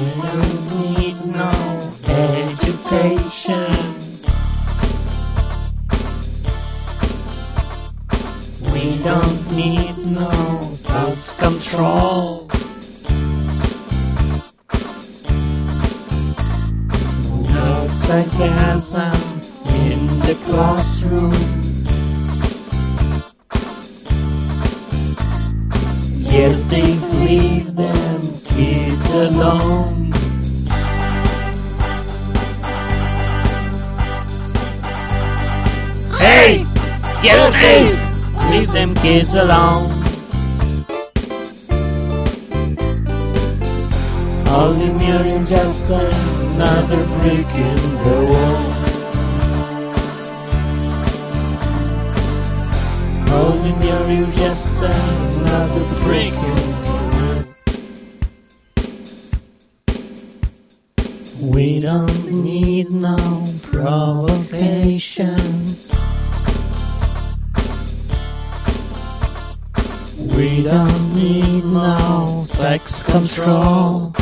don't need no education. We don't need no thought control. No sarcasm in the classroom. Guilty alone. Hey! Get! Leave them kids alone. Only million just another brick in the wall. Only million just another don't need no provocation. We don't need no sex control.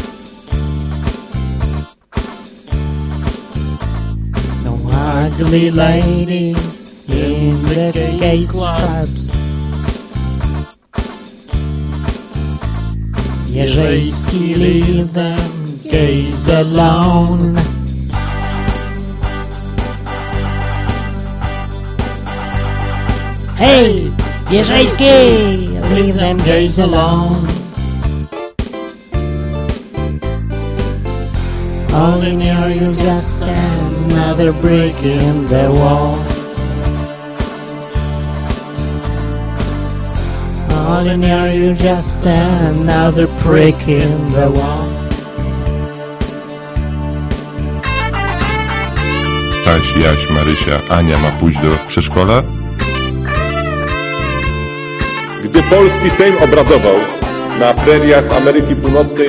No ugly ladies in the gay clubs. Jerzejski leave gays alone. Hey, Jerzejski, leave them gays alone. Ordinary, you're just another brick in the wall. Ordinary, you're just another prick in the wall. Taś, Jaś, Marysia, Ania ma pójść do przedszkola? Gdy polski Sejm obradował, na preriach Ameryki Północnej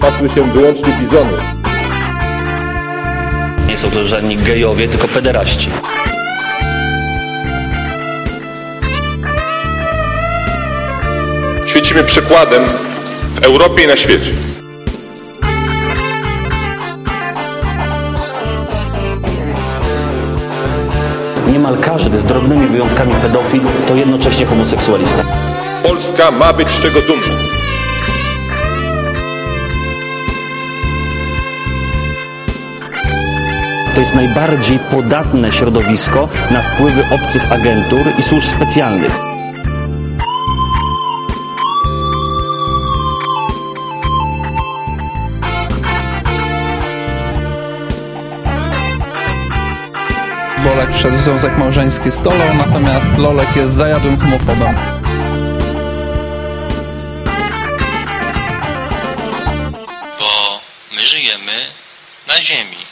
pasły się wyłącznie bizony. Nie są to żadni gejowie, tylko pederaści. Świecimy przykładem w Europie i na świecie. Niemal każdy, z drobnymi wyjątkami pedofil, to jednocześnie homoseksualista. Polska ma być z czego dumna. To jest najbardziej podatne środowisko na wpływy obcych agentur i służb specjalnych. Bolek wszedł w związek małżeński z Tolą, natomiast Lolek jest zajadłym homofobem. bo my żyjemy na Ziemi.